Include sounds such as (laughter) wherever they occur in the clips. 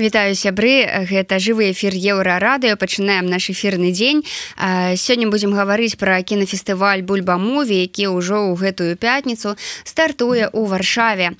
Вітаю сябры. Гэта жывы эфір еўрарадыо пачынаем наш эфірны дзень. Сёння будзем гаварыць пра кінафестываль бульбамуві які ўжо ў гэтую пятніцу стартуе ў варшаве.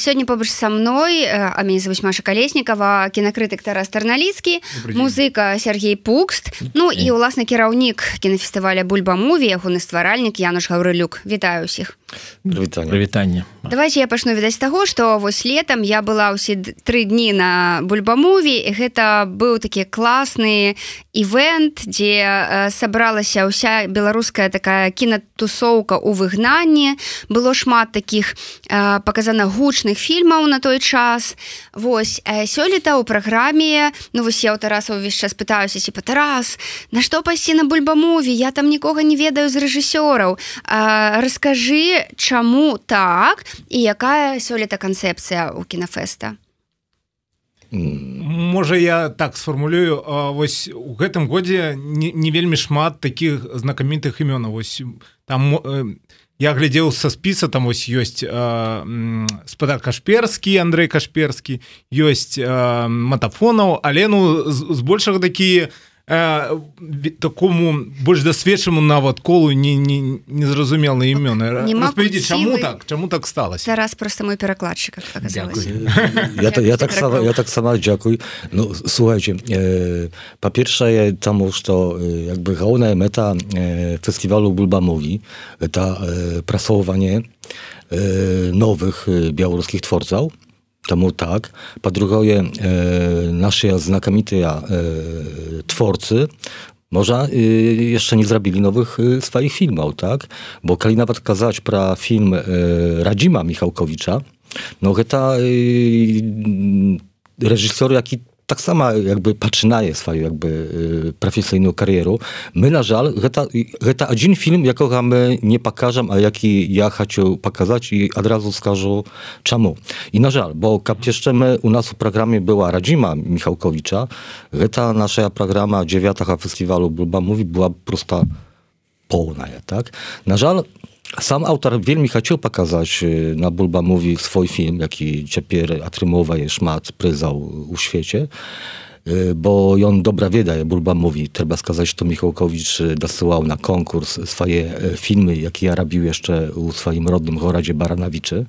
Сёння побач са мной а мяне зовут Маша калеснікова кінакрытык Тарас тарналіцкі музыка Сергей пукст. Ну і ўласна кіраўнік кінафестываля бульбамуві ягоны стваральнік Януш гаўрылюк вітаю усіх прывітанне давайте я пачну відаць таго што вось летом я была ўсе тры дні на бульбамуві гэта быў такі класны івент дзе сабралася ўся беларуская такая кінатусоўка у выгнанні. Было шмат таких паказана гучных фільмаў на той час. Вось сёлета ў праграме Ну вось я ў тараса ўвесь час пытаюся ці па тарас на што пайсці на бульбамуві я там нікога не ведаю з рэжысёраў расскажы чаму так і якая сёлета канцэпцыя у кінафеста можа я так сфармулюю вось у гэтым годзе не, не вельмі шмат таких знакамітых імёнаў. Вось там я глядзеў са спіса там вось ёсць спадар кашперскі Андрей кашперскі ёсць матафонаў але ну збольшага такія Э, такому больш дасведчаму нават колу не, не, незразумелы імёны распавядзі чаму так чаму так сталася раз просто мой перакладчык я, я так сама я так сама дзякуй ну słuchajcie e, па-першае таму што e, jakby галоўная мэта e, фестывалу бульбамові это e, прасоўванне e, новых e, białoruskich twórców Temu tak. Po drugie, e, nasze znakomite e, twórcy może e, jeszcze nie zrobili nowych e, swoich filmów, tak? Bo kiedy nawet kazać pro film Radzima Michałkowicza, no to reżyser, jaki tak sama jakby patrzynaje swoją jakby y, profesjonalną karierę. My na żal, to один film, jakiego my nie pokażemy, a jaki ja chcę pokazać i od razu skażę czemu. I na żal, bo jak jeszcze my, u nas w programie była Radzima Michałkowicza, ta nasza programa dziewiatacha festiwalu Bulba Mówi była prosta pełna, tak? Na żal, sam autor wielmi chciał pokazać na Bulba mówi swój film, jaki ciepiery atrymowuje szmat pryzał u świecie, bo on dobra wieda, Bulba mówi. Trzeba skazać, to Michałkowicz dosyłał na konkurs swoje filmy, jakie ja robił jeszcze u swoim rodnym Horadzie Baranawiczy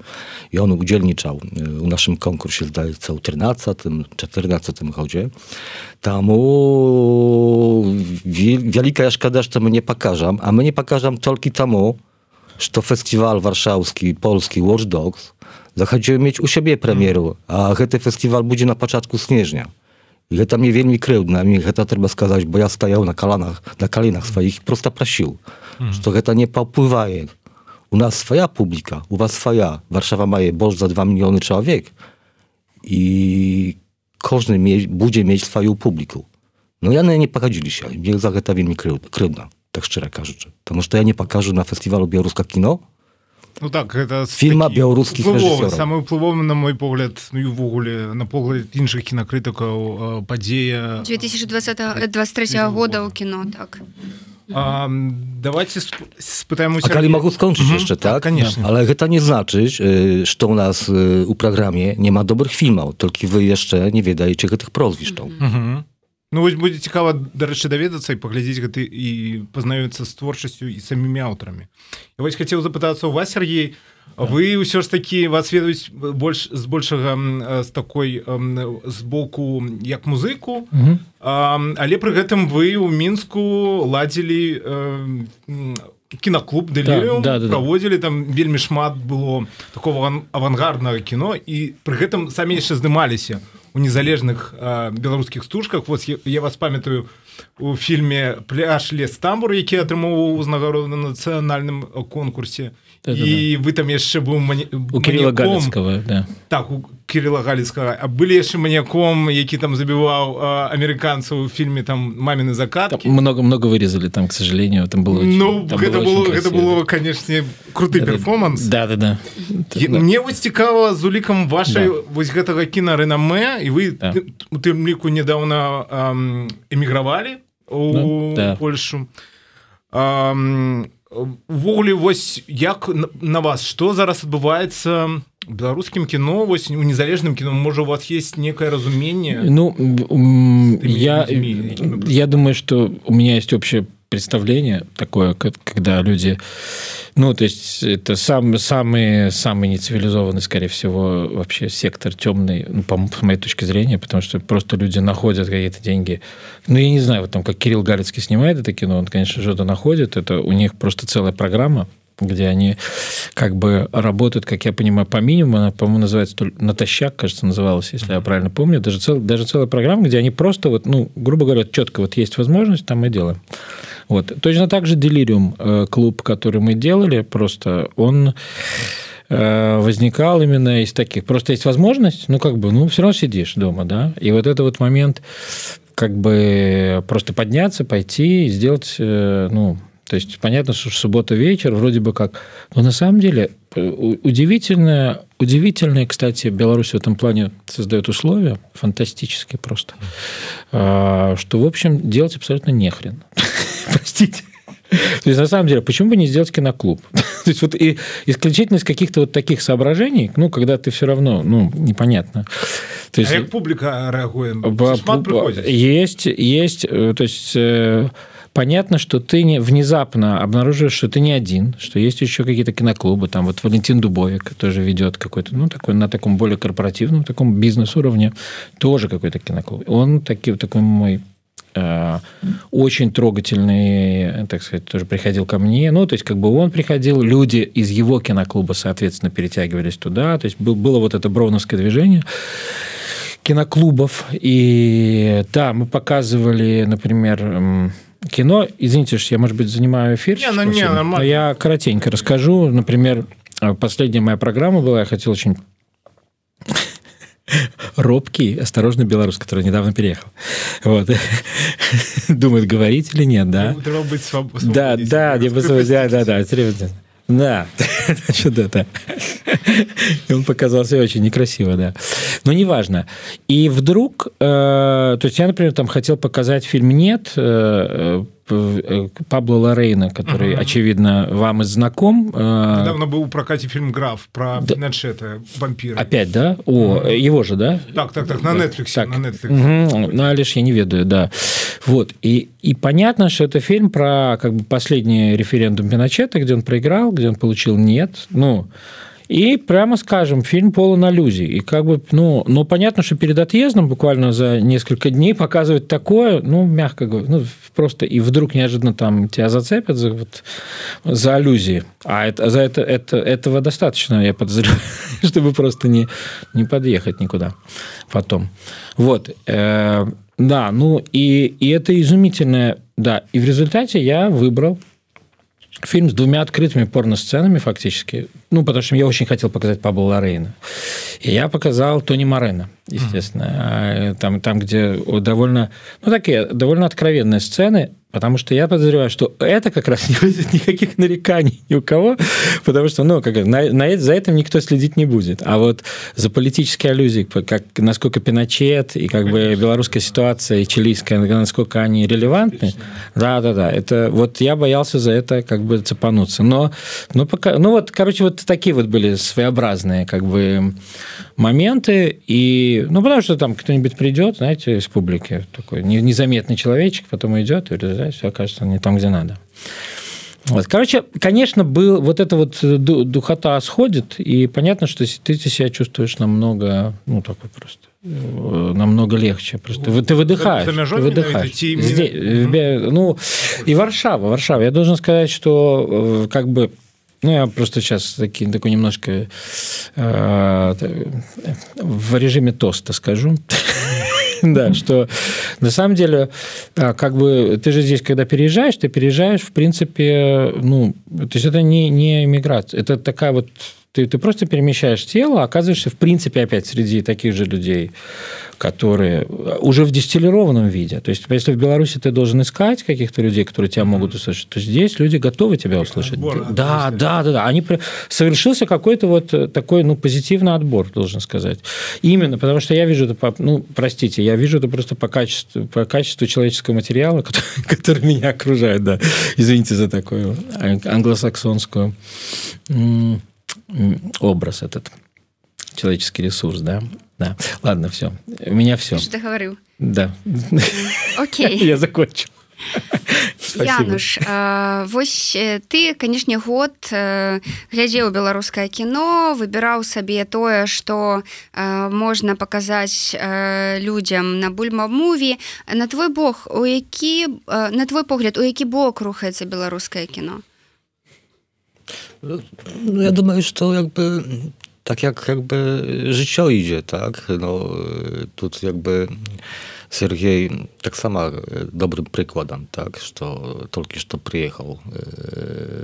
i on udzielniczał u naszym konkursie, zdaje się, w 13, 14 chodzie. Tamu wielka szkoda, że my nie pokażam, a my nie pokażam tylko temu, że to festiwal warszawski, polski Watch Dogs zachodziły mieć u siebie premieru, a hety festiwal budzi na początku śnieżnia. I heta mnie wielmi kryłdna, mi heta trzeba skazać, bo ja stajał na kalanach, na kalinach swoich i prosto prosił, hmm. że to heta nie popływaje. U nas swoja publika, u was swoja. Warszawa ma je boż za dwa miliony człowiek. I każdy mie- będzie mieć swoją publiku No ja nie, nie pochodzili się, mnie zacheta wielmi kryłdna tak szczereka rzeczy. Потому to ja nie pokażę na festiwalu Białoruska Kino. Ну так гэта фільма беларускіх самы ўплывовы на мой погляд ну і ўвогуле на погляд іншых кінакрытыкаў падзея 2020 23 года ў кіно так A, dawajcie spytajmy się. Ale mogę skończyć jeszcze, tak? tak? Koniecznie. Ale to nie znaczy, że y, u nas y, u programie nie ma dobrych filmów, tylko wy jeszcze nie wiedzieliście tych prozwisz. Mhm. Ну вось будзе цікава дарэчы даведацца і паглядзець гэты і пазнаёцца з творчасцю і самімі аўтарамі. Я вось хацеў запытацца у вас Сергей вы ўсё ж такі вас ведаюць больш збольшага з такой з боку як музыку. А, але пры гэтым вы ў мінску ладзілі кінаклуб дэлі да, да, да, праводзілі там вельмі шмат было такого авангарднага кіно. І пры гэтым самі яшчэ здымаліся. у у незалежных беларускіх стужках вот я, я вас памятаю у фільме пляж лес тамбур які атрымоўваў узнагароду на нацыянальным конкурсе да, да, і да. вы там яшчэ быў мані... да. так у кирилла галицкага а былі яшчэ маньяком які там забіваў амерыканцаў у фільме там мамины закат много много вырезали там к сожалению там было ну там гэта было гэта было конечно круты перформанс. Да да да. Мне вось цікава з улікам вашай да. вось гэтага кіна рэнаме і вы да. у тым ліку недавно эмігравалі у ну, да. польшу. Увогуле вось як на вас что зараз адбываецца беларускім кіно вось у незалежным кіно можа у вас есть некое разумение? Ну я я думаю что у меня есть общее представление такое когда люди ну то есть это сам самый самый нецивилизованный скорее всего вообще сектор темный ну, по, по моей точке зрения потому что просто люди находят какие-то деньги. Ну я не знаю вот там как кирилл галицкий снимает это кино он конечно что-то находит это у них просто целая программа где они как бы работают, как я понимаю, по минимуму. Она, по-моему, называется «Натощак», кажется, называлась, если я правильно помню. Даже, цел, даже целая программа, где они просто, вот, ну, грубо говоря, четко вот есть возможность, там мы делаем. Вот. Точно так же «Делириум», э, клуб, который мы делали, просто он э, возникал именно из таких. Просто есть возможность, ну, как бы, ну, все равно сидишь дома, да, и вот это вот момент как бы просто подняться, пойти и сделать, э, ну, то есть понятно, что суббота вечер, вроде бы как. Но на самом деле э, удивительное, удивительное, кстати, Беларусь в этом плане создает условия фантастические просто, а, что, в общем, делать абсолютно нехрен. (laughs) Простите. То есть, на самом деле, почему бы не сделать киноклуб? (laughs) То есть, вот и исключительно из каких-то вот таких соображений, ну, когда ты все равно, ну, непонятно. То есть, а как публика реагирует? Есть, есть, э, то есть э, понятно, что ты не, внезапно обнаруживаешь, что ты не один, что есть еще какие-то киноклубы. Там вот Валентин Дубовик тоже ведет какой-то, ну, такой, на таком более корпоративном, таком бизнес-уровне, тоже какой-то киноклуб. Он таки, такой мой э, очень трогательный, так сказать, тоже приходил ко мне. Ну, то есть, как бы он приходил, люди из его киноклуба, соответственно, перетягивались туда. То есть, было вот это броуновское движение киноклубов. И да, мы показывали, например, кино. Извините, что я, может быть, занимаю эфир. Не, ну, не, нормально. Я коротенько расскажу. Например, последняя моя программа была, я хотел очень (laughs) робкий, осторожный белорус, который недавно переехал. Вот. (laughs) Думает, говорить или нет, да? Треба быть свободным. (laughs) Да, да, да, да, да, да. Да, (laughs) насчет это. Он показался очень некрасиво, да. Но неважно. И вдруг, э, то есть я, например, там хотел показать фильм «Нет», э, Э, Пабло Лорейна, который, угу. очевидно, вам и знаком. Э, Недавно был в прокате фильм «Граф» про да. Пиночета, вампира. Опять, да? О, угу. его же, да? Так, так, так, на Netflix. Так. На Netflix. Угу. Ну, а лишь я не ведаю, да. Вот. И, и понятно, что это фильм про как бы последний референдум Пиночета, где он проиграл, где он получил «нет». Ну, и прямо скажем, фильм полон аллюзий. И как бы, ну, но понятно, что перед отъездом буквально за несколько дней показывать такое, ну, мягко говоря, ну, просто и вдруг неожиданно там тебя зацепят за, вот, за аллюзии. А это, за это, это, этого достаточно, я подозреваю, (laughs) чтобы просто не, не подъехать никуда потом. Вот. Э, да, ну и, и это изумительное, да. И в результате я выбрал фильм с двумя открытыми порно-сценами фактически. Ну, потому что я очень хотел показать Пабло Лорейна. И я показал Тони Морена, естественно. Mm-hmm. Там, там, где довольно, ну, такие довольно откровенные сцены, Потому что я подозреваю, что это как раз не вызовет (laughs) никаких нареканий ни у кого, потому что, ну, как, на, на, за этим никто следить не будет. А вот за политические аллюзии, как, насколько Пиночет и как Конечно. бы белорусская ситуация и чилийская, насколько они релевантны, да-да-да, это вот я боялся за это как бы цепануться. Но, но пока, ну вот, короче, вот такие вот были своеобразные как бы моменты, и, ну, потому что там кто-нибудь придет, знаете, из публики, такой незаметный человечек, потом идет, и да, все окажется не там, где надо. Вот. Короче, конечно, был, вот эта вот духота сходит, и понятно, что ты себя чувствуешь намного, ну, такой просто э, намного легче. Просто ты выдыхаешь. Ты выдыхаешь. Здесь, ну, и Варшава, Варшава. Я должен сказать, что э, как бы ну, я просто сейчас таки, такой немножко э, в режиме тоста скажу. (laughs) Да, что на самом деле, как бы ты же здесь, когда переезжаешь, ты переезжаешь, в принципе, ну, то есть это не, не иммиграция, это такая вот ты, ты просто перемещаешь тело, оказываешься, в принципе, опять среди таких же людей, которые уже в дистиллированном виде. То есть, если в Беларуси ты должен искать каких-то людей, которые тебя могут услышать, то здесь люди готовы тебя услышать. Отбор, да, да, да, да. Они совершился какой-то вот такой, ну, позитивный отбор, должен сказать. Именно, потому что я вижу это, по, ну, простите, я вижу это просто по качеству, по качеству человеческого материала, (laughs) который, который меня окружает, да. Извините за такую англосаксонскую образ этот. человеческий ресурс, да. Да. Ладно, все. У меня все. Ты говорил. Да. Окей. (laughs) Я закончил. (laughs) Януш э, вось ты канешне год э, глядзеў беларускае кіно выбіраў сабе тое што э, можна паказаць людзям на бульмамуві на твой бог у які на твой погляд у які бок рухаецца беларускае кіно No ja думаю, że to jakby tak jak jakby życio idzie, tak? No, tu jakby Sergiej tak samo dobrym przykładem, tak? Że tylko że przyjechał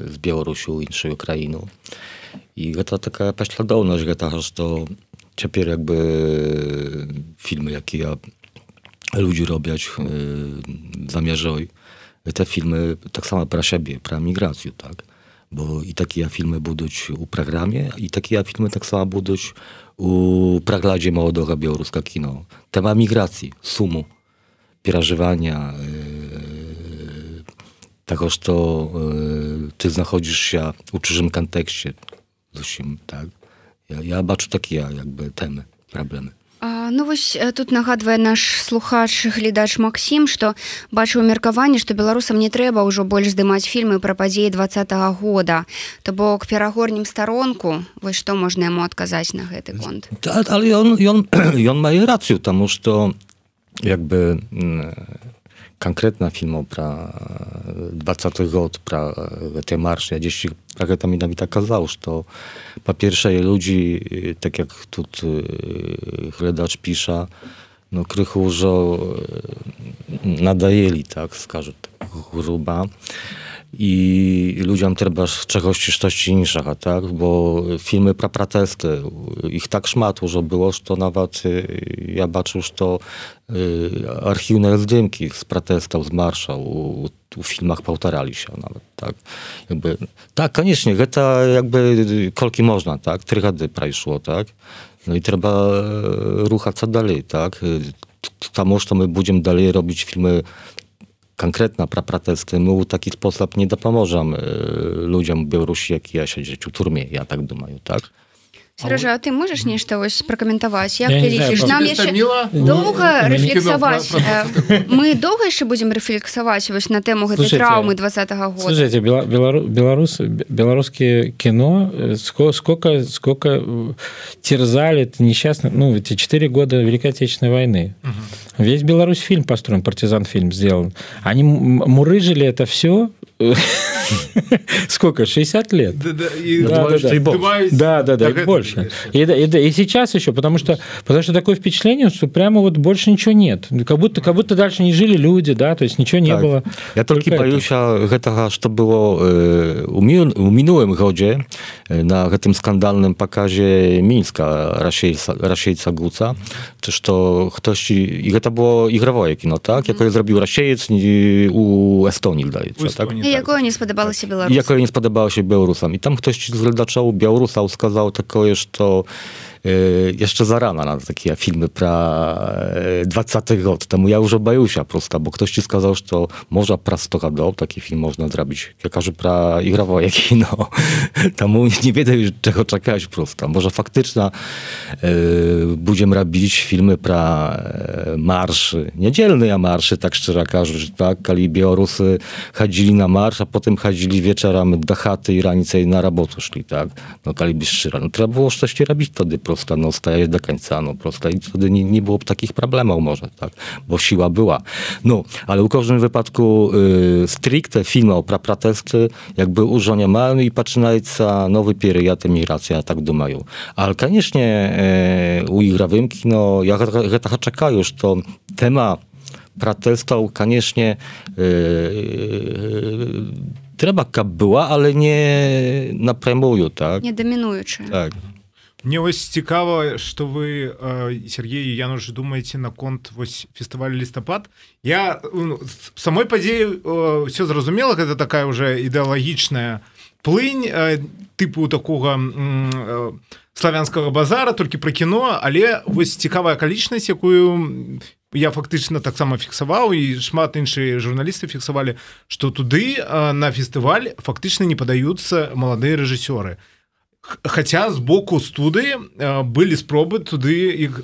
z Białorusi, innej krainy. I to taka prześladowność, że to teraz jakby filmy, jakie ja ludzi robiać zamierzaj, te filmy tak samo pra siebie, pra migrację, tak? bo i takie ja filmy buduć u programie, i takie ja filmy tak samo buduć u pragladzie Małodora Białoruska Kino. Tema migracji, sumu, pierażywania, yy, takoż to yy, ty znachodzisz się u czyżym kontekście, zusim, tak? Ja, ja baczę takie jakby temy, problemy. А, ну вось э, тут нагадвае наш слухач глядач Максім што бачыў меркаванне што беларусам не трэба ўжо больш здымаць фільмы пра падзеі два -го года. То бок перагорнем старонку. Вось што можна яму адказаць на гэты конт? Да, але ён ён (clears throat) ён мае рацыю таму што як бы конкретна фільмаў пра э, 20 год пра э, гэты марш я 10 rakietami Nawita Kazausz, to po pierwsze ludzi, y, tak jak tu y, redacz pisze, no krychu, że y, nadajeli, tak, skażę tak gruba i ludziom trzeba czegoś coś innego, tak? Bo filmy pra protesty, ich tak szmatło, że było, że to nawet ja baczył, że to y, archiwne zdjęki z protestów, z marsza u, u filmach powtarali się nawet, tak? Jakby, tak, koniecznie, to jakby kolki można, tak? Trygady prajszło, tak? No i trzeba ruchać dalej, tak? Tam, że my będziemy dalej robić filmy конкретно про протесты мы ў такі спосаб не дапаможам людзям беларусі якія сядзяць у турме я так думаю так Сережа, а ты можаш нешта вось пракаментаваць як ты лічыш нам яшчэ доўга рэфлексаваць мы доўга яшчэ будзем рэфлексаваць вось на тэму гэтай траўмы два -го года? Слушайте, беларус беларускія кіно сколько сколько терзали несчастны ну эти четыре года великой отечественной войны весь Беларусь фильм построен партизан фильм сделан. Они мурыжили это все (laughs) сколько? 60 лет? Да да да да больше. И, и, и сейчас еще потому что потому что такое впечатление что прямо вот больше ничего нет. Как будто как будто дальше не жили люди да то есть ничего не так. было. Я только боюсь гэтага что было э, у мінулым годзе э, на гэтым скандальным показе мінска расейца расейца гуца то что хтось і гэта было ігравое кіно так? Якое зрабіў расеец у эстоніі даецца так якое не спадабалася беларус якое не спадабалася беларусам і там хтось з гледачаў беларусаў сказаў такое что jeszcze za rana na takie filmy pra 20 gод. Temu ja już boję się prosto, bo ktoś ci skazał, że to może pra 100 do taki film można zrobić. Ja każę pra igrawo jak kino. (laughs) Temu nie wiedział, czego czekać prosto. Może faktyczna e, będziemy robić filmy pra e, marszy. Niedzielny a marszy, tak szczerze każę, tak? Kali Białorusy chodzili na marsz, a potem chodzili wieczorami do chaty i ranice na robotę szli, tak? No kali. No trzeba było coś robić wtedy prosto prosta, no stajesz do końca, no prosta i wtedy nie, nie było takich problemów może, tak, bo siła była. No, ale u każdym wypadku y, stricte filmy o prapratesty jakby już nie mają i patrzynańca nowy pieryjaty migracja, tak dumają. Ale koniecznie y, u ich rawymki, no ja tak czekają, że to tema pratelstał, koniecznie y, y, była, ale nie na premiuju, tak? Nie dominujący. Tak. Мне вось цікава что вы Сергею я уже думаете наконт вось фестываль лістапад я ну, самой падзею все зразумела гэта такая уже ідэалагічная плынь тыпу такога славянскага базара толькі пра кіно але вось цікавая акалічнасць якую я фактычна таксама фіксаваў і шмат іншыя журналісты фіксавалі что туды на фестываль фактычна не падаюцца маладыя рэжысёры Хаця з боку студыі былі спробы туды іх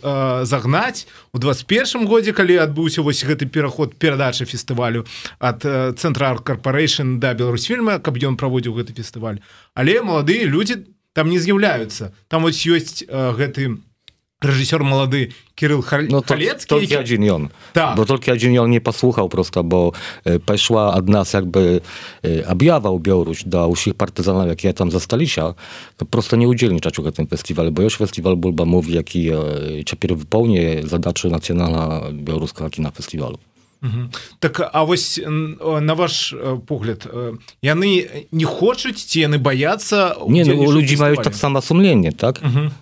загнаць у 21 годзе калі адбыўся вось гэты пераход перадачы фестывалю ад цэнтра корпорейшн да Беларусьфільма каб ён праводзіў гэты фестываль але маладыя людзі там не з'яўляюцца там вось ёсць гэты reżyser młody Kiryl Hal no to, Halecki. Tylko jak... On. Tak. Bo tylko Jadin on nie posłuchał prosto, bo e, poszła od nas jakby e, objawał Białoruś do wszystkich partyzanów, jakie ja tam zastali się, to prosto nie udzielniczał w tym festiwalu, bo już festiwal Bulba mówi, jaki e, czepier wypełni zadaczy nacjonalna białoruska na festiwalu. Так а вось на ваш погляд яны не хочуць ці яны баяцца не ну, людзі маюць таксама сумленне так?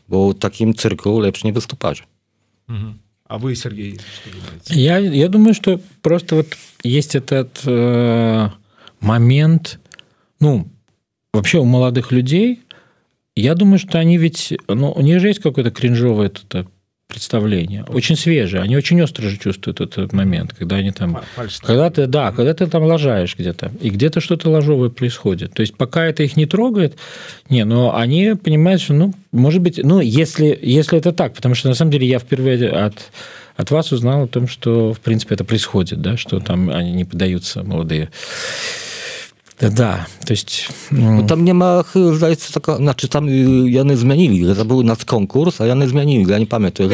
Бо такім цырку лепш не выступаць. А вы Сергей я я думаю что просто вот есть этот э, момент ну вообще у молодых людей я думаю что они ведь ну у них же есть какой-то кринжовый это представление. Очень свежие они очень остро же чувствуют этот момент когда они там Фальш, когда ты да когда ты там лажаешь где-то и где-то что-то ложовое происходит. То есть пока это их не трогает не но они понимают что ну может быть ну если если это так потому что на самом деле я впервые от от вас узнал о том что в принципе это происходит да что там они не поддаются молодые Да, то есть ну, там nie ma zdaється така, значи там яны змянілі это быў нас конкурс а яны змянілі я не памятаю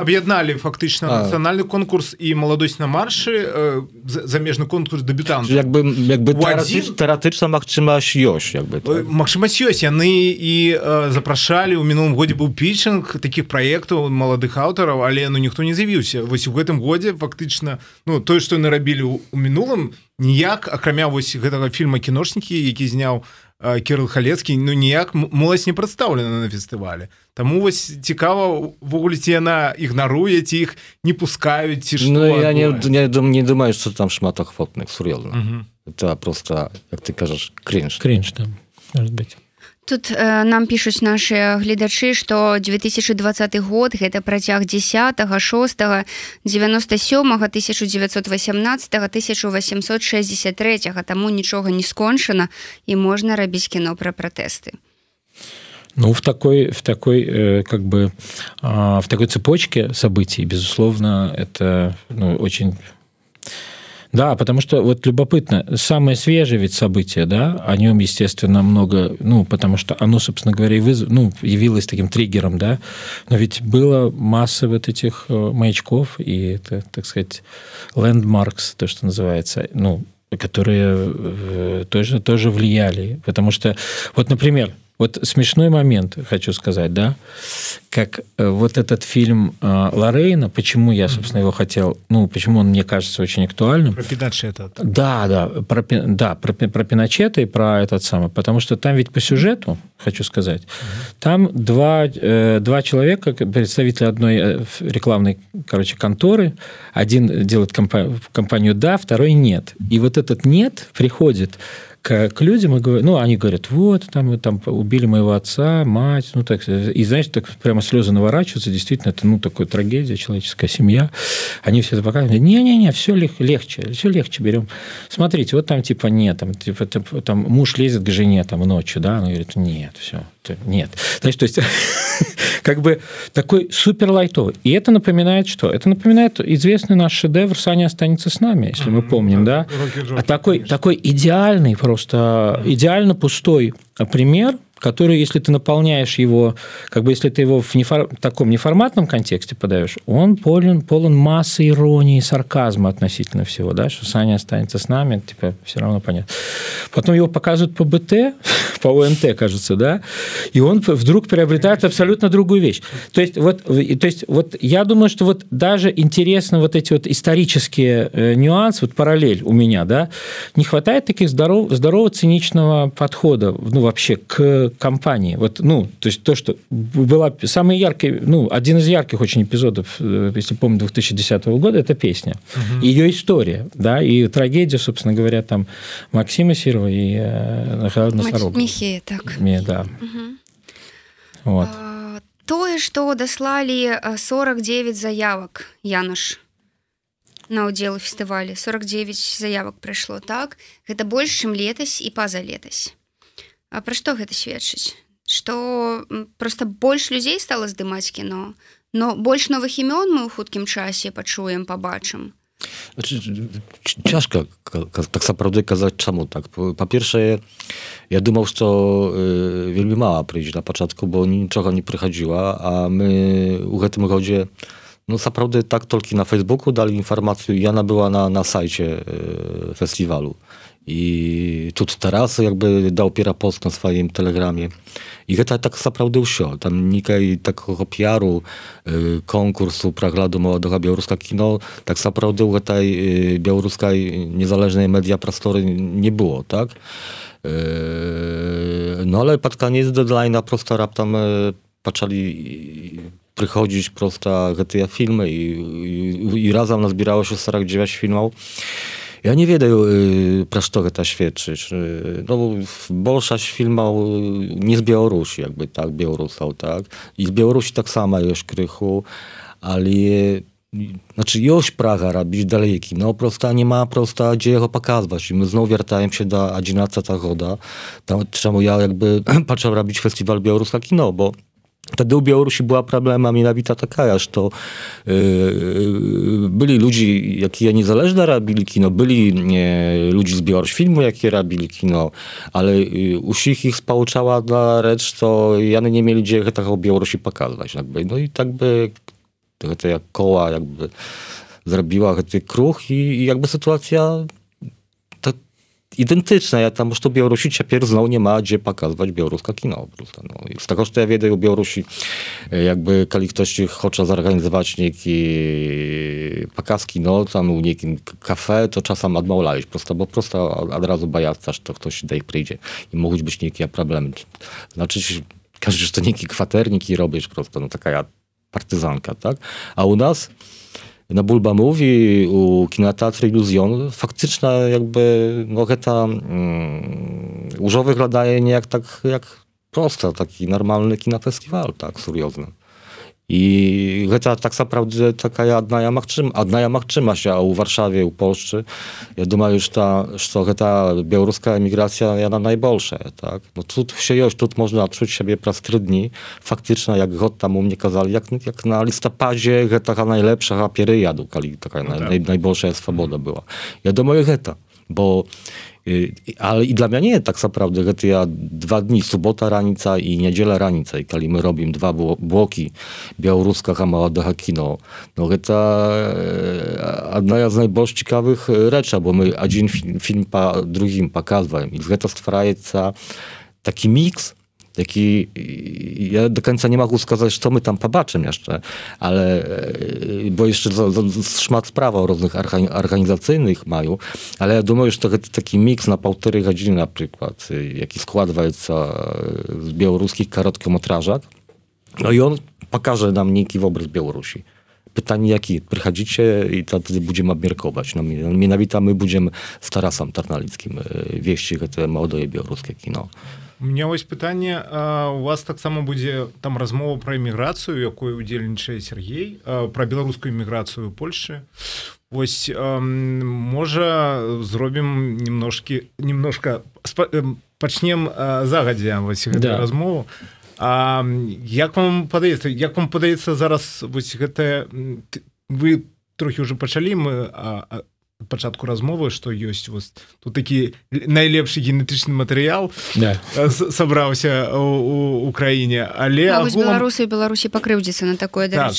аб'ядналі фактычна нацыянальны конкурс і маладосць на маршы замежны конкурс дэбютант як бы як бы тэаратычна магчымасць ёсць як бы магчымасць ёсць яны і запрашалі ў мінулым годзе быў пічынг таких праектаў маладых аўтараў але ну ніхто не з'явіўся вось у гэтым годзе фактычна ну тое што нарабілі ў мінулым ніяк акрамя вось гэтага фільма кіношнікі які зняў Кірыл халецкі ну ніяк моладзь не прадстаўлена на фестывале Таму вось цікава ввогуле ці яна ігнаруе ці іх не пускаюць ці ну, я не, не, не думаю что там шмат ахвотных сур'ёзна это просто як ты кажаш крінж. Крінж там быть Тут э, нам пишуць наши гледачы что 2020 год гэта працяг 10 6 97 1918 1863 таму нічога не скончана і можна рабіць кіно пра пратэсты. Ну, в такой, в такой, э, как бы, э, в такой цепочке событий, безусловно, это ну, очень Да, потому что вот любопытно, самое свежее ведь событие, да, о нем, естественно, много, ну, потому что оно, собственно говоря, и выз... ну, явилось таким триггером, да, но ведь было масса вот этих э, маячков и, это, так сказать, landmarks, то, что называется, ну, которые э, тоже, тоже влияли, потому что, вот, например, Вот смешной момент, хочу сказать, да, как э, вот этот фильм э, Лорейна, почему я, собственно, его хотел, ну, почему он мне кажется очень актуальным. Про Пиночета. Да, да, про, да, про, про Пиночета и про этот самый, потому что там ведь по сюжету, хочу сказать, там два, э, два человека, представители одной рекламной, короче, конторы, один делает компа компанию «да», второй «нет». И вот этот «нет» приходит к, к людям и говорят, ну, они говорят, вот, там, там убили моего отца, мать, ну, так, и, знаете, так прямо слезы наворачиваются, действительно, это, ну, такая трагедия, человеческая семья. Они все это показывают, не-не-не, все легче, все легче берем. Смотрите, вот там, типа, нет, там, типа, там муж лезет к жене, там, ночью, да, она говорит, нет, все, нет. Значит, то есть, (laughs) как бы такой супер лайтовый. И это напоминает что? Это напоминает известный наш шедевр «Саня останется с нами», если мы помним, да? А такой, такой идеальный, просто идеально пустой пример который, если ты наполняешь его, как бы если ты его в нефор... таком неформатном контексте подаешь, он полон, полон массы иронии, сарказма относительно всего, да, что Саня останется с нами, типа, все равно понятно. Потом его показывают по БТ, (laughs) по ОНТ, кажется, да, и он вдруг приобретает абсолютно другую вещь. То есть, вот, то есть, вот я думаю, что вот даже интересно вот эти вот исторические э, нюансы, вот параллель у меня, да, не хватает таких здоров, здорового циничного подхода, ну, вообще к компании. Вот, ну, то есть то, что была самый яркий, ну, один из ярких очень эпизодов, э, если помню, 2010 года, это песня. Угу. Ее история, да, и трагедия, собственно говоря, там Максима Серова и э, Носорога. Михея, так. Ми, да. Угу. Вот. А, тое, што даслалі 49 заявак Януш на ўдзел у фестывалі 49 заявак прыйшло так гэта больш чым летась і паза летась А пра што гэта сведчыць что просто больш людзей стала здымаць кіно но больш новых імён мы ў хуткім часе пачуем ciężko tak naprawdę kazać czemu tak. Po pierwsze, ja думał, że to y, wielmi mała przyjść na początku, bo niczego nie przychodziła, a my u tym rodzie no naprawdę tak tylko na Facebooku dali informację, Jana była na, na sajcie y, festiwalu. I tu teraz jakby dał Piera post na swoim telegramie. I to tak naprawdę usiął. Tam nikaj takiego PR-u, y, konkursu Pragladu Młodego Białoruska Kino, tak naprawdę tutaj y, białoruskiej niezależnej media prastory nie było, tak? Y, no ale patka nie jest deadline'a, prosta rap tam y, patrzali przychodzić prosta, te filmy i, i, i razem nazbierało się starak dziewięć filmów. Ja niewiele y, Prasztoreta ta Y, no, Bolszaś filmał y, nie z Białorusi, jakby tak, Białorusał, tak. I z Białorusi tak samo już Krychu, ale znaczy już Praga robić dalekie. No prosta nie ma prosta gdzie go pokazywać. I my znowu wiertałem się do 11 ta goda. Tam czemu ja jakby (clears throat) patrzę robić festiwal Białoruska Kino, bo Wtedy u Białorusi była problema taka, że to yy, byli ludzie, jakie niezależne robili kino, byli yy, ludzie z Białorusi filmu, jakie robili kino, ale yy, usich ich spałczała na rzecz, to jany nie mieli gdzie tego o Białorusi pokazać. Jakby. No i tak by jak koła jakby zrobiła ten kruch i, i jakby sytuacja identyczne. Ja tam, że Białorusi ciepło znowu nie ma gdzie pokazywać białoruska kino. No. Z tego, co ja wiedzę u Białorusi, e, jakby kali ktoś chce zorganizować neki pokazki, no, tam u niekim kafe, to czasem odmawiać prosto, bo prosto od razu bajacasz, to ktoś ich przyjdzie i mogą być niekie problemy. Znaczy, każdy, że to nieki kwaternik i robisz prosto, no taka partyzanka, tak? A u nas na Bulba mówi u kinoteatru Iluzjon faktyczna jakby no ta mm, użo wyglądaje nie jak tak jak prosta, taki normalny kinofestiwal, tak, seriozny. I ta, tak naprawdę taka Adna Jamach, trzyma, Jamach trzyma się, a u Warszawie, u Polszczy, ja думаю, już ta, że ta białoruska emigracja, jana najbolsze, tak? No tu się już, tu można czuć siebie dni, faktycznie, jak god tam u mnie kazali, jak, jak na listopadzie, że taka najlepsza papieryja dukali, taka no tak. naj, najbolsza swoboda była. Ja думаю, że ta, bo ale i dla mnie nie tak naprawdę, że ja dwa dni, sobota ranica i niedziela ranica, i kiedy my robimy dwa bloki białoruska małego kino, no to jedna z najbardziej ciekawych rzeczy, bo my jeden film, film po drugim pokazujemy i to stwarza taki miks Jaki, ja do końca nie mogę wskazać, co my tam pobaczymy jeszcze, ale, e, bo jeszcze za, za, szmat spraw różnych organizacyjnych mają, ale ja думаю, że to taki miks na półtorej godziny na przykład, e, jaki składwa e, z białoruskich karotkometrażak, no i on pokaże nam niki wobec Białorusi. Pytanie jaki? Przychodzicie i wtedy będziemy obmierkować. No, mianowita my będziemy z Tarasem Tarnalickim wieści te młode białoruskie kino. У меня вось пытанне у вас таксама будзе там размова пра эміграцыю якую удзельнічае Сергей пра беларускую эміграцыю Польшы Вось можа зробім немножкі немножко пачнем загадзя вось да. размову А як вам падаецца як вам падаецца зараз вось гэтае вы трохі уже пачалі мы а, пачатку размовы што ёсць вас тут такі найлепшы генетычны матэрыял да. сабраўся у краіне але агулам... беларусы беларусі пакрыўдзіцца на такое так.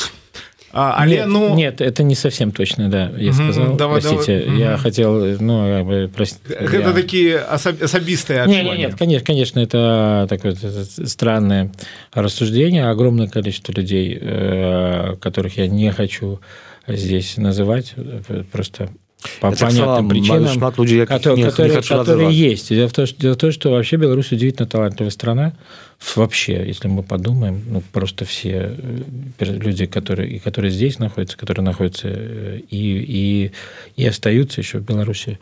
А, але нет, ну нет это не совсем точно да я сказал давай, простите давай. я хотел ну как бы, прости, это я... такие особистые нет, нет, нет конечно конечно это такое странное рассуждение огромное количество людей э, которых я не хочу здесь называть просто по это понятным причинам, людей, которые, не, которые, не которые есть. Дело в, том, что, дело в том, что вообще Беларусь удивительно талантливая страна. Вообще, если мы подумаем, ну, просто все э, люди, которые, которые здесь находятся, которые находятся э, и, и, и остаются еще в Беларуси.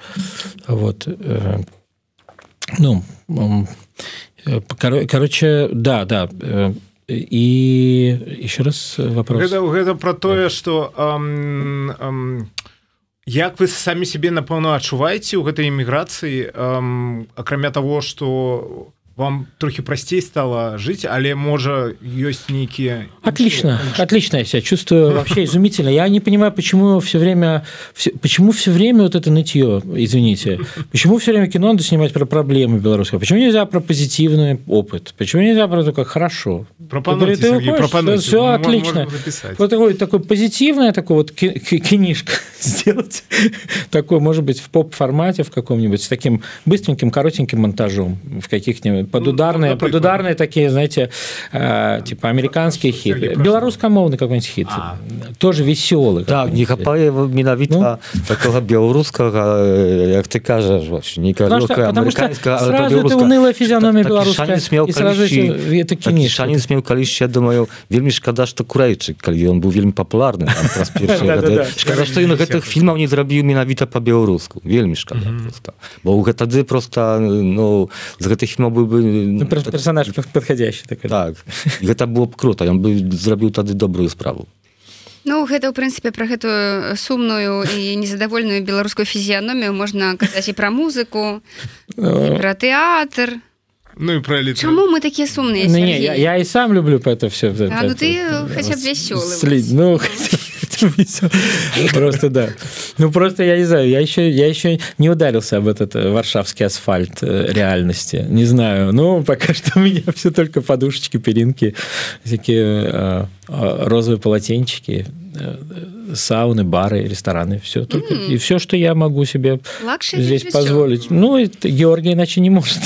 Вот. Э, ну, короче, да, да. И еще раз вопрос. Это, это про то, что... Эм, эм Як вы самі сябе напэўна адчуваеце ў гэтай эміграцыі акрамя того что вам трохи прасцей стало жить але можа ёсць нейкія отлично отлично я себя чувствую (laughs) вообще изумительно. Я не понимаю почему все время все, почему все время вот это нытье извините почему все время кино надо снимать про проблемы белорусского почему нельзя про позитивный опыт? Почему нельзя про то как хорошо? Пропонуйте, Ты Сергей, пропонуйте. все М- отлично вот такой такой позитивное такой вот кинишко (laughs) сделать. Такой может быть в поп формате в каком-нибудь с таким быстреньким коротеньким монтажом в каких-нибудь подударные например. подударные такие знаете э, типа хиты. прошу. белорусскомовный какой-нибудь хит. А. тоже веселый Так, не хапае менавіта ну? такога беларускага э, як ты кажаш унылая физиономия белорусская, смеў шанін смеў калісьці я думаю вельмі шкада што курэйчык калі ён быў вельмі папулярны шкада што ён гэтых фільмаў не зрабіў менавіта па-беларуску вельмі шкада бо ў тады просто ну з гэтых фільмаў быў бы Ну, пер- персонаж подходящий такой. так гэта было б круто ён бы зрабіў тады добрую справу Ну гэта ў прынцыпе пра гэтую сумную і незадавольную беларускую фізіяномію можна казаць і пра музыку і пра тэатр Ну і про літу Чаму мы такія сумныя Ну, не, я, я и сам люблю это все. А, ну ты бы веселый. Слить. Ну, (laughs) весёлый. Просто да. Ну, просто я не знаю, я еще, я еще не ударился об этот э, варшавский асфальт э, реальности. Не знаю. Ну, пока что у меня все только подушечки, перинки, всякие э, э, розовые полотенчики, сауны, бары, рестораны. Все. Только, И все, что я могу себе Лакшери здесь позволить. Ну, это Георгий иначе не может. (laughs)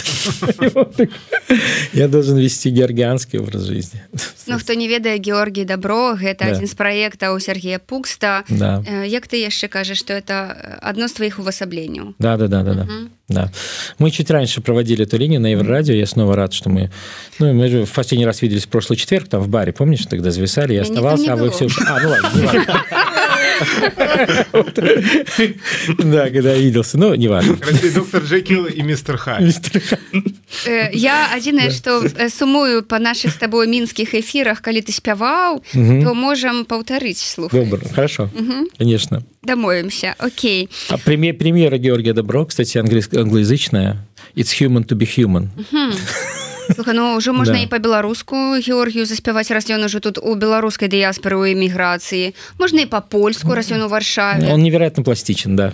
(laughs) Я должен вести георгианский образ жизни. Ну хто не ведае Георгій Дабро гэта Да. адзін з праектаў Сергея Пукста Да. Э, Як ты яшчэ кажаш што это адно з тваіх увасабленняў Да, да, да, да, да. да. Мы чуть раньше проводили эту линию на Еврорадио. Я снова рад, что мы... Ну, мы же в последний раз виделись в прошлый четверг, там в баре, помнишь, тогда зависали, я оставался, а вы все... А, ну ладно, не важно. (laughs) Да, когда я виделся. Ну, не важно. Короче, доктор Джекил і містер Хай Э, Я адзінае што э, сумую па нашых з табой мінскіх эфірах калі ты спяваў Мгм. то можам паўтарыць слухай Добро, хорошо, конечно. дамовімся Окей А премьера, Георгия Добро, кстати, англоязычная. It's human to be human. Слухай, ну ўжо можна Да. і па-беларуску Георгію заспяваць раз ён ужо тут у беларускай дыяспоры у эміграцыі можна і па-польску раз ён у варшаве Он невероятно пластичен, да.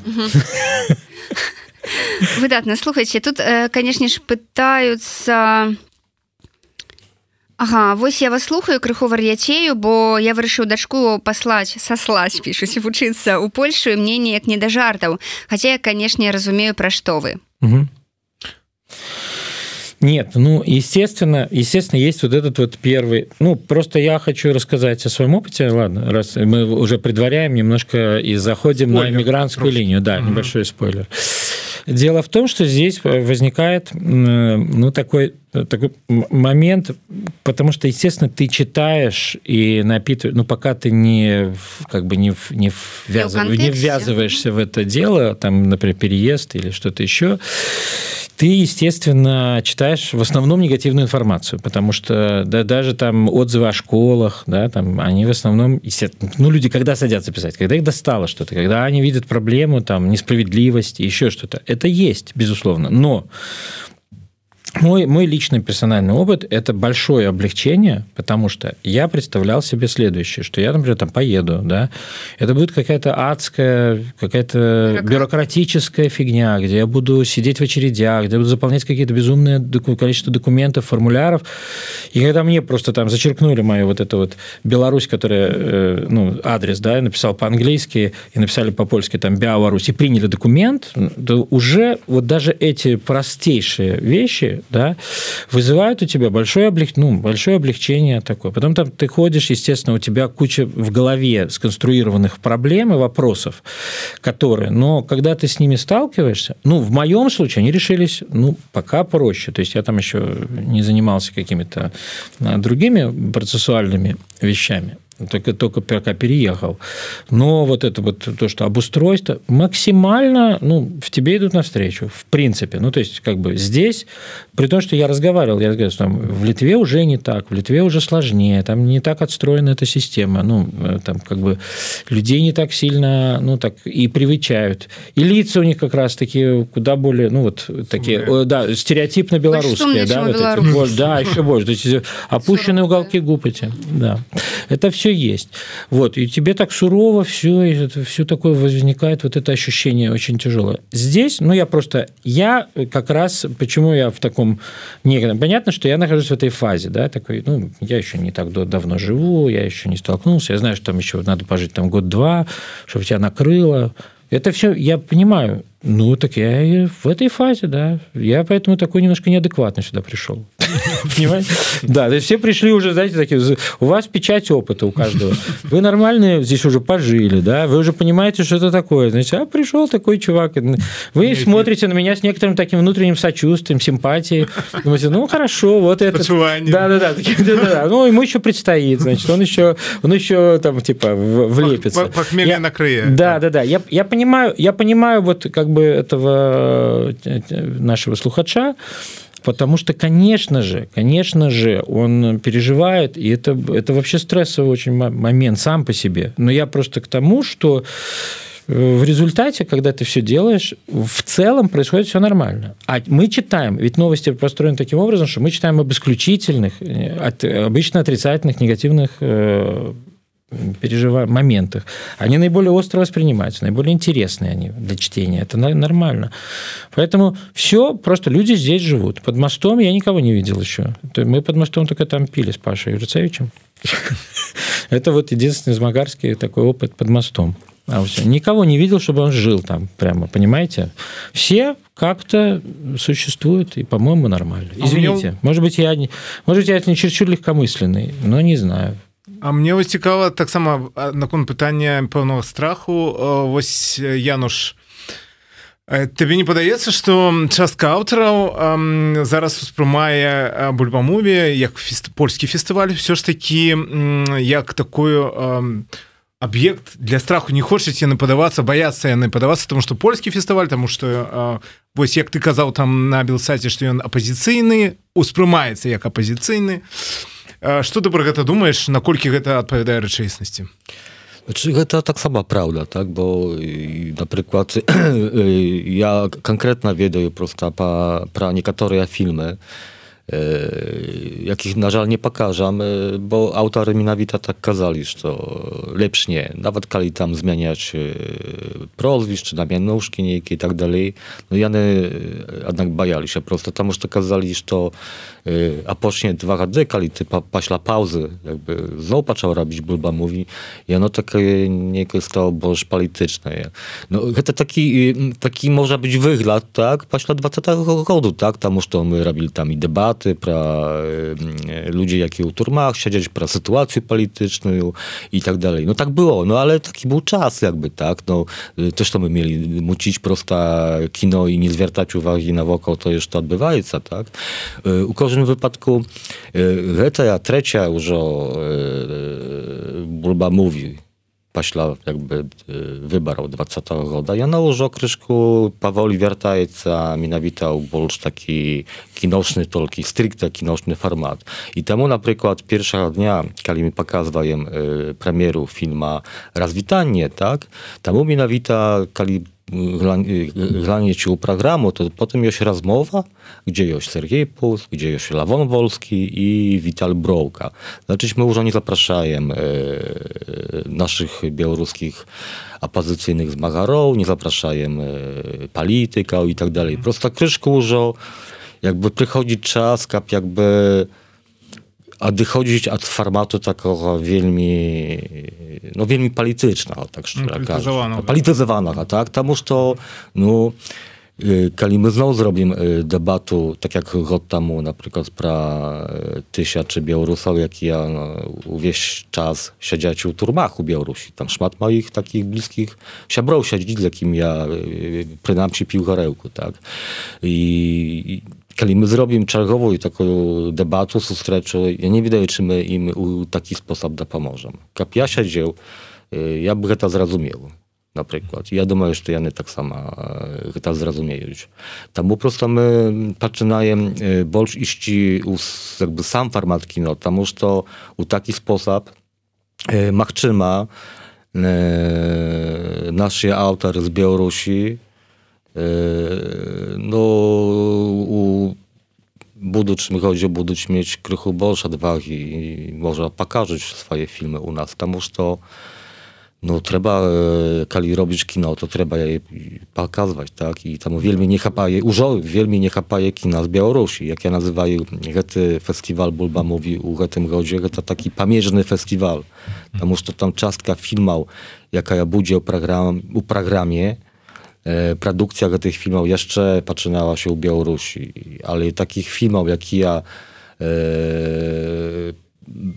выдатна слухайце тут канешне ж пытаюцца Ага, вось я вас слухаю крыху вар'яцею бо я вырашыў дачку паслаць саслаць пішуць вучыцца ў Польшу і мне неяк не да жартаў хаця я канешне разумею пра што вы Мгм. Нет, ну, естественно, естественно, есть вот этот вот первый... Ну, просто я хочу рассказать о своем опыте. Ладно, раз мы уже предваряем немножко и заходим Спойлер, на мигрантскую просто. линию. Да, Мгм. небольшой спойлер. Дело в том, что здесь возникает ну, такой, такой м- момент, потому что, естественно, ты читаешь и напитываешь, ну, пока ты не, как бы не, не, ввязыв- не ввязываешься в это дело, там, например, переезд или что-то еще, ты, естественно, читаешь в основном негативную информацию, потому что да, даже там отзывы о школах, да, там, они в основном, ну, люди когда садятся писать, когда их достало что-то, когда они видят проблему, там, несправедливость, еще что-то, это есть, безусловно, но мой, мой личный персональный опыт – это большое облегчение, потому что я представлял себе следующее, что я, например, там поеду, да, это будет какая-то адская, какая-то Бюрократ- бюрократическая фигня, где я буду сидеть в очередях, где я буду заполнять какие-то безумные количество документов, формуляров, и когда мне просто там зачеркнули мою вот эту вот Беларусь, которая, э, ну, адрес, да, я написал по-английски и написали по-польски там Беларусь, и приняли документ, то уже вот даже эти простейшие вещи, да, вызывают у тебя большое, облег... ну, большое облегчение такое. Потом там ты ходишь, естественно, у тебя куча в голове сконструированных проблем и вопросов, которые, но когда ты с ними сталкиваешься, ну, в моем случае они решились, ну, пока проще. То есть я там еще не занимался какими-то а, другими процессуальными вещами. Только, только пока переехал. Но вот это вот то, что обустройство максимально, ну, в тебе идут навстречу, в принципе. Ну, то есть, как бы здесь, при том, что я разговаривал, я разговаривал, что там в Литве уже не так, в Литве уже сложнее, там не так отстроена эта система, ну, э, там как бы людей не так сильно, ну, так и привычают. И лица у них как раз такие куда более, ну, вот такие, Сумные. да, стереотипно белорусские, да, вот эти, да, еще больше. То есть опущенные уголки губ эти, да. Это все все есть. Вот, и тебе так сурово все, это, все такое возникает, вот это ощущение очень тяжелое. Здесь, ну, я просто, я как раз, почему я в таком некотором, понятно, что я нахожусь в этой фазе, да, такой, ну, я еще не так давно живу, я еще не столкнулся, я знаю, что там еще надо пожить там год-два, чтобы тебя накрыло, это все, я понимаю, ну, так я и в этой фазе, да. Я поэтому такой немножко неадекватно сюда пришел. (laughs) Понимаете? Да, то есть все пришли уже, знаете, такие, у вас печать опыта у каждого. Вы нормальные здесь уже пожили, да, вы уже понимаете, что это такое. Значит, а пришел такой чувак. Вы смотрите на меня с некоторым таким внутренним сочувствием, симпатией. Думаете, ну, хорошо, вот это. Да, да, да. да, Ну, ему еще предстоит, значит, он еще, он еще там, типа, влепится. Похмелье накрые. Да, да, да. Я понимаю, я понимаю, вот как бы этого э, нашего слухача, потому что, конечно же, конечно же, он переживает, и это, это вообще стрессовый очень момент сам по себе. Но я просто к тому, что э, в результате, когда ты все делаешь, в целом происходит все нормально. А мы читаем, ведь новости построены таким образом, что мы читаем об исключительных, э, от, обычно отрицательных, негативных переживаем моментах, они наиболее остро воспринимаются, наиболее интересные они для чтения. Это нормально. Поэтому все, просто люди здесь живут. Под мостом я никого не видел еще. Мы под мостом только там пили с Пашей Юрцевичем. (laughs) Это вот единственный из Магарский такой опыт под мостом. А. Никого не видел, чтобы он жил там прямо, понимаете? Все как-то существуют, и, по-моему, нормально. Извините, а может быть, я, может я не чересчур легкомысленный, но не знаю. А мне вось цікава таксама наконт пытання пэўнага страху. Вось януш табе не падаецца што частка аўтараў зараз успрымае бульбамуве як фест, польскі фестываль все ж такі як такую аб'ект для страху. Не хочуць яны падавацца баяцца яны падавацца тому что польскі фестываль тому что вось як ты казаў там на белсаце што ён апозіцыйны успрымаецца як апозіцыйны то что ты про гэта думаешь наколькі гэта адпавядае рэчаіснасці? Гэта таксама праўда так? Бо напрыклад (coughs) я конкретно ведаю просто па, пра некаторыя фільмы E, jakich na żal nie pokażam, e, bo autory mi tak kazali, że to lepsz nie. Nawet kali tam zmieniać e, prozwisz, czy namianuszki niejakie i tak dalej. No ja nie, jednak bajali się prosto, tam już to kazali, że to a pocznie dwa rady, kali typa paśla pauzy, jakby znowu patrzał robić, bulba mówi. Ja no takie nie stało boż polityczne. No to taki, taki może być wygląd, tak? Paśla 20 roku, tak? Tam już to my robili tam i debaty, debaty, pra e, ludzi, jakie u turmach siedzieć, pra sytuację polityczną i tak dalej. No tak było, no ale taki był czas jakby, tak? No, y, też to my mieli mucić prosta kino i nie zwiertać uwagi na wokół, to jeszcze odbywajca, tak? Y, u każdym wypadku, y, ta trzecia już o Bulba mówi, paśla jakby y, wybarał dwacata roda. Ja nałożę okryszku Pawoli Wiertajca, minawitał bolsz taki kinoczny tolki, stricte kinoczny format. I temu na przykład pierwszego dnia, kiedy mi pokazwałem y, premieru filma Razwitanie, tak, temu minawita, kiedy granie ciu programu, to potem jest rozmowa, gdzie jest Sergiej Pus, gdzie jest Lawon Wolski i Wital Brołka. Znaczy, my już nie zapraszajemy e, naszych białoruskich opozycyjnych zmagarów, nie zapraszajemy e, polityka i tak dalej. Prosta kryszku, że jakby przychodzi czas, jak jakby odchodzić od formatu takiego wielmi, no wielmi politycznego, tak szczerze no, mówiąc. Tak. Polityzowanego. No, tak? Tam już to, no, kiedy my znowu zrobimy y, debatę, tak jak rok temu, na przykład pra y, Tysia czy Białorusowie, jak ja no, wieś czas siedziać u turmachu Białorusi. Tam szmat moich takich bliskich siabrów siedzi, z jakim ja y, przynajmniej pił gorełku, tak? I kiedy my zrobimy czerwową i taką debatę, sustreczę, ja nie wydaje, czy my im w taki sposób da pomożemy. Jak ja siedział, y, ja by to zrozumiał na przykład. Ja думаю, że ja nie tak sama y, to zrozumieją. Tam po prostu my zaczynają y, bolsz iść jakby sam format kino, tam to u taki sposób machczyma nasz autor z Białorusi Yy, no, u Buduć, mi chodzi o mieć krychu bolsza dwach i, i można pokazać swoje filmy u nas, tam już to no trzeba, e, kali robisz kino, to trzeba je pokazywać, tak? I tam wielmi nie chapaje, użo, wielmi nie chapaje kina z Białorusi. Jak ja nazywaję Gety Festiwal Bulba mówi u Getym Godzie, to taki pamiężny festiwal. Tam już to tam czastka filmał, jaka ja budzie o, program, o programie, pradukcja tych filmów jeszcze zaczynała się u Białorusi, ale takich filmów jak ja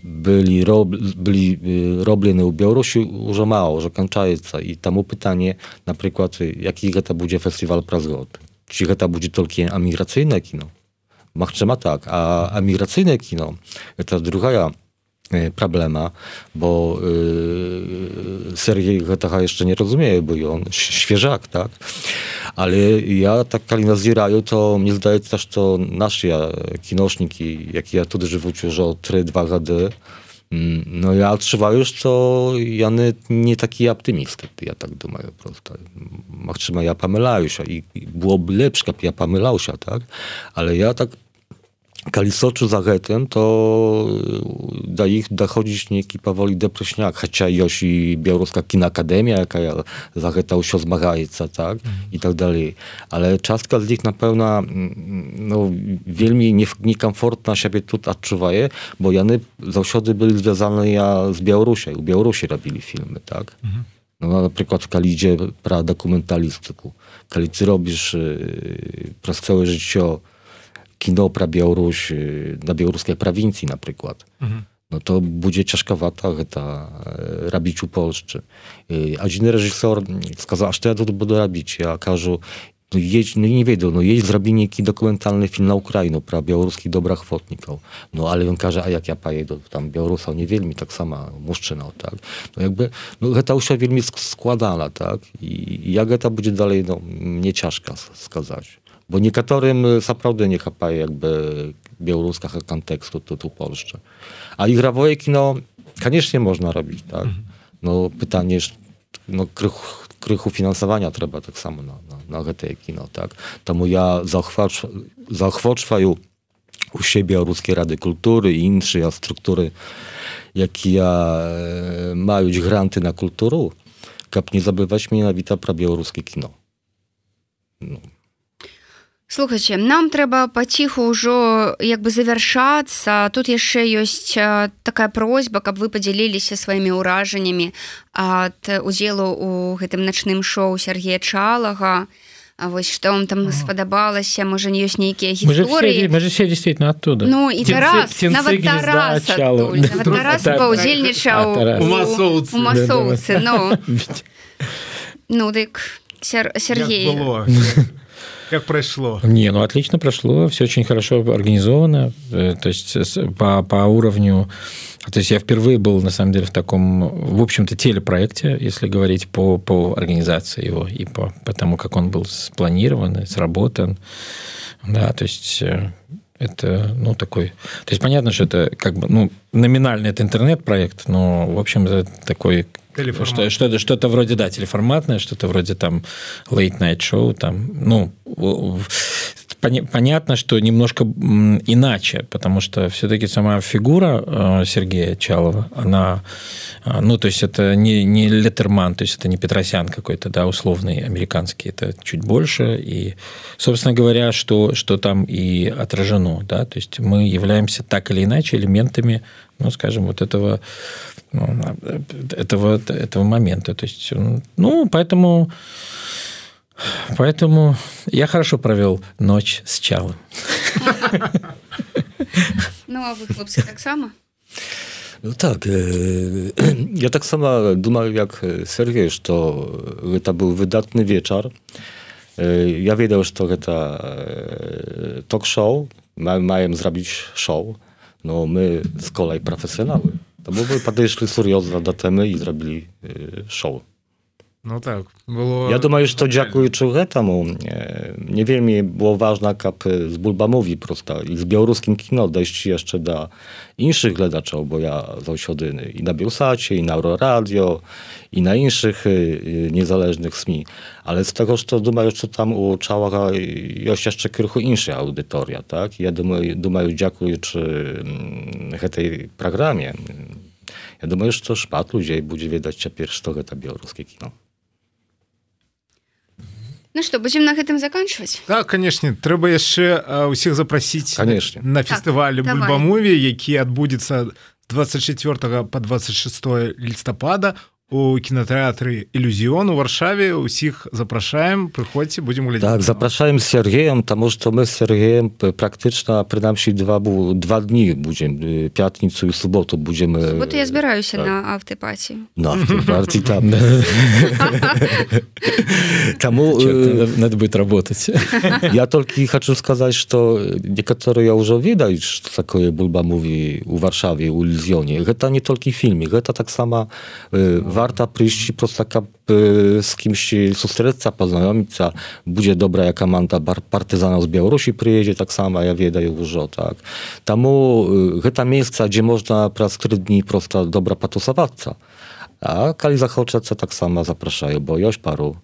byli, rob, byli robione u Białorusi już mało, że kończąca i temu pytanie na przykład jaki to będzie festiwal Prazgod? Czy to będzie tylko emigracyjne kino? Machczyma tak, a emigracyjne kino to druga E, problema, bo y, Sergiej jeszcze nie rozumie, bo i on świeżak, tak? Ale ja tak kali naziraju, to mnie zdaje też to nasze kinośniki, jak ja tutaj żywę już od 3-2 gady, mm, no ja trzeba już to, ja nie, taki optymist, ja tak думаю prosto. Mach trzyma ja pomylałem się i byłoby lepiej, jak ja pomylał się, tak? Ale ja tak Kalisoczy za Retem, to y, da ich dochodzić niejaki powoli depreśniak, chociaż już i Białoruska Kinakademia, jaka zaretał się zmagajca, tak, i tak dalej. Ale czaska z nich na pewno mm, no, wielmi nie, niekomfortna siebie tu odczuwaje, bo jany zawsze byli związani ja z Białorusią, u Białorusi robili filmy, tak. Mhm. No, no, na przykład w Kalidzie pra dokumentalistyku. Kalicy robisz y, przez całe życie Kinopra Białoruś, y, na białoruskiej prowincji na przykład. Mhm. No to będzie ciężkowata ta rabić u A Один reżyser сказал, что я тут буду robić. Ja кажу, no, jedź, no nie wiedział, no jedź zrobienie dokumentalny film na Ukrainę, pra białoruskich dobrach. No ale on każe, a jak ja pojedę tam Białorusa, nie wielmi, tak sama muszczyna, tak. No jakby, no ta już wielmi składana, tak. I, i jak ta będzie dalej, no nie ciężko skazać bo niektórym naprawdę nie chapaje jakby białoruskiego kontekstu tu, tu Polsce. A igrawoje kino koniecznie można robić, tak? No pytanie, no krychu, krychu finansowania trzeba tak samo na, na, na kino, tak? Tomu ja zachwoczwaju u siebie Białoruskie Rady Kultury i inne struktury, jakie ja, mają granty na kulturę, kap nie zabywać mnie na wita pra białoruskie kino. No. Слухайте нам трэба паціху ўжо як бы завяршацца тут яшчэ ёсць такая просьба каб вы подзяліліся сваімі ўражаннямі ад удзелу у гэтым начным шоу Сергея чалага. А вось что вам там спадабалася? Можа не ёсць нейкія гісторыі? мы же все действительно оттуда. Ну і Тарас (laughs) удзельнічаў масоўцы (laughs) ну. Дык Сергей (laughs) как прошло? Не, ну отлично прошло, все очень хорошо организовано, э, то есть по, по уровню то есть я впервые был, на самом деле, в таком, в общем-то, телепроекте, если говорить по, по организации его и по, по тому, как он был спланирован, сработан. Да, то есть э, это, ну, такой... То есть понятно, что это как бы, ну, номинально это интернет-проект, но, в общем, это такой что, что-то, что-то вроде, да, телеформатное, что-то вроде там late night show, там, ну, понятно, что немножко иначе, потому что все-таки сама фигура э, Сергея Чалова, она, э, ну, то есть это не, не Леттерман, то есть это не Петросян какой-то, да, условный американский, это чуть больше, и, собственно говоря, что, что там и отражено, да, то есть мы являемся так или иначе элементами, ну, скажем, вот этого, ну, этого, этого момента, то есть, ну, поэтому Поэтому я хорошо провел ночь с Чалом. (laughs) Ну, а вы, хлопцы, так само? Ну, так, (clears throat) я так само думаю, jak Sergiej, że to był wydatny wieczór. Э, я ведаў што гэта э, ток-шоу маем зрабіць шоу но мы з колай прафесіяналы Таму вы падышлі сур'ёзна да тэмы і зрабілі шоу No tak. Było... Ja думаю, что дякуючи гэтаму не вельмі было важна, каб з бульбамові проста і з беларускім кіно дайсці яшчэ да іншых гледачоў, бо я заўсёды і на Белсаце, і на Euroрадіо, і на іншых незалежных СМі. Але з таго, што думаю, што там у чалага ёсць яшчэ крыху іншая аўдыторыя. Так? Я думаю, думаю дзякуючы гэтай праграме, Ja думаю, że to szpat ludzi będzie wiedzieć, czy pierwszy to białoruskie kino. Ну что будем на гэтым заканчивать? Так конечно. Трэба яшчэ усіх запрасіць конечно. на фестывалі так, бульбамове які адбудзецца 24 по 26 лістапада у кінотэатры ілюзіон у варшаве усіх запрашаем. Прыходзьце будем глядзець. Так запрашаем Сергеем тому что мы с Сергеем практычна прынамсі два бу два дні будем пятніцу і суботу будем вот я збіраюся так. на автопаці на автопаці (laughs) там. (laughs) Таму надо будет работать. (laughs) я толькі хочу сказаць что некаторыя ўжо ведаюць что такое бульба муви у варшаве у ілюзіоне гэта не толькі фільме гэта таксама в warta przyjść prosto kap z kimś sustreca, poznajomica, będzie dobra jaka manta partyzanów z Białorusi przyjedzie, tak samo ja wiedę już tak. Tamu to miejsca, gdzie można przez 4 dni prosto dobra patusowaca. A kali zachoczece tak samo zapraszają, bo jest paru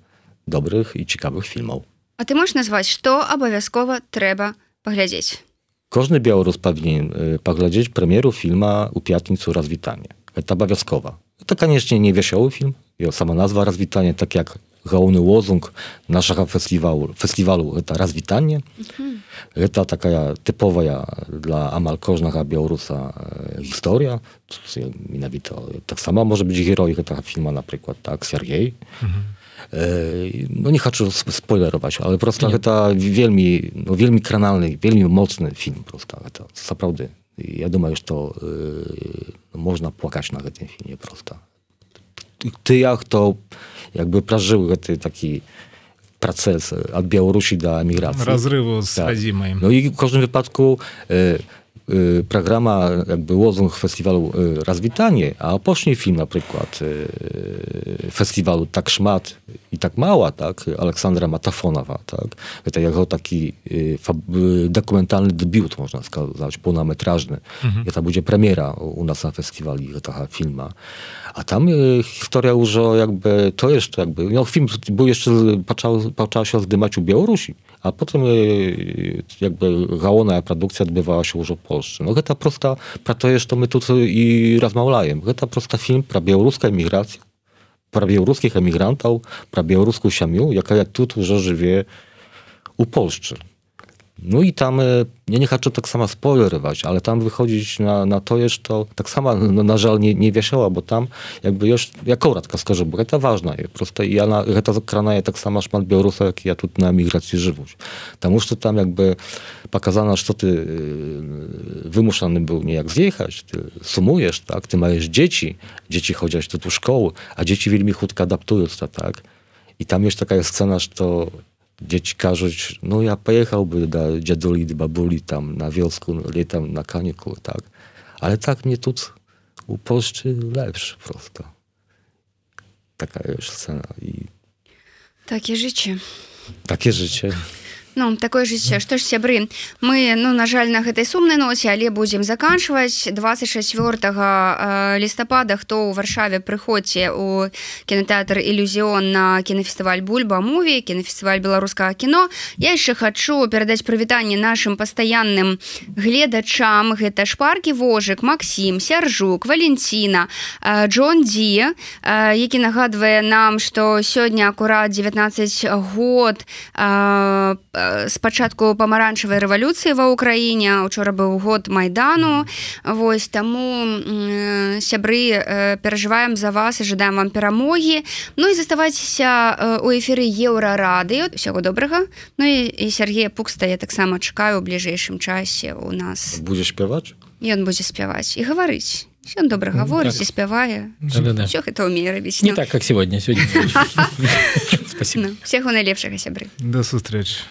dobrych i ciekawych filmów. A ty możesz nazwać, co obowiązkowo trzeba poglądać? Każdy Białorus powinien poglądać premieru filma u Piatnicu Rozwitanie. To obowiązkowa. To koniecznie nie wiesioły film. Jo, sama nazwa Rozwitanie, tak jak główny lozung naszego festiwalu, festiwalu to Rozwitanie. Mhm. To taka typowa dla amal każdego Białorusa e, historia. Mianowicie, tak samo może być heroj tego filmu na przykład, tak, Sergiej. Mhm. E, no nie chcę spoilerować, ale prosto to wielmi, no, wielmi kranalny, wielmi mocny film, prosto. To naprawdę я думаю что э, можна плакаць на гэтым фільме просто. Тыя хто як бы пражыў гэты такі працэс ад беларусі да эміграцыі разрыву з так. адзімай Ну і кожным выпадку э, Y, programa jakby lozung festiwalu y, Razwitanie, a później film na przykład y, festiwalu Tak Szmat i Tak Mała, tak, Aleksandra Matafonowa, tak, tak to jego taki dokumentalny debiut, można skazać, pełnometrażny. Mhm. I to będzie premiera u nas na festiwali taka filma. A tam historia już jakby, to jeszcze jakby, no film był jeszcze, patrzał, patrzał się zdymać u Białorusi a potem jakby gałona produkcja odbywała się już w Polsce. No to prosta, to jest to my tu i rozmawiajem. To prosta film białoruska emigracja, pra białoruskich emigrantów, pra białoruską siamiu, jaka tu już żyje u Polsce. No i tam, ja nie chcę tak samo spoilerować, ale tam wychodzić na, na to jest to tak samo, no, na żal nie, nie wiesiała, bo tam jakby już, ja koratka skażę, bo to ważne jest. Prosto ja na, to tak samo szmat Białorusa, jak ja tu na emigracji żywuć. Tam już to tam jakby pokazano, że ty yy, wymuszany był nie jak zjechać, ty sumujesz, tak, ty masz dzieci, dzieci chodzić do tu szkoły, a dzieci wielmi chudko adaptują to, tak. I tam jest taka scena, że to dzieci każą, no ja pojechałby do dziaduli, do babuli tam na wiosku, latem na kaniku, tak. Ale tak mnie tu u Polsce lepszy prosto. Taka już scena. I... Takie życie. Takie życie. Ну такое жыццё. Што ж сябры мы ну на жаль на гэтай сумнай ноце але будзем заканчваць. 24 лістапада хто ў варшаве прыходзьце у кінотэатр ілюзіон на кінафестываль бульба муві кінафестываль беларускага кіно. Я яшчэ хачу перадаць прывітанне нашим пастаянным гледачам. Гэта шпаркі вожык Макссім сяржук Валенціна Джон Ді які нагадвае нам што сёння акурат 19 год по спачатку памаранчавай рэвалюцыі ва ўкраіне учора быў год майдану Вось таму сябры перажываем за вас і жадаем вам перамогі Ну і заставайцеся у эфіры еўрарады усяго добрага Ну і, і Сергея пукста я таксама чакаю ў бліжэйшым часе у нас будзе спяваць ён будзе спяваць і гаварыць Ён добра гаворыць так. і спявае Да-да-да. все гэта ўмее рабіць Не Ну, так, как сегодня. Сегодня. Спасибо. ну, всяго найлепшага сябры до сустрэчы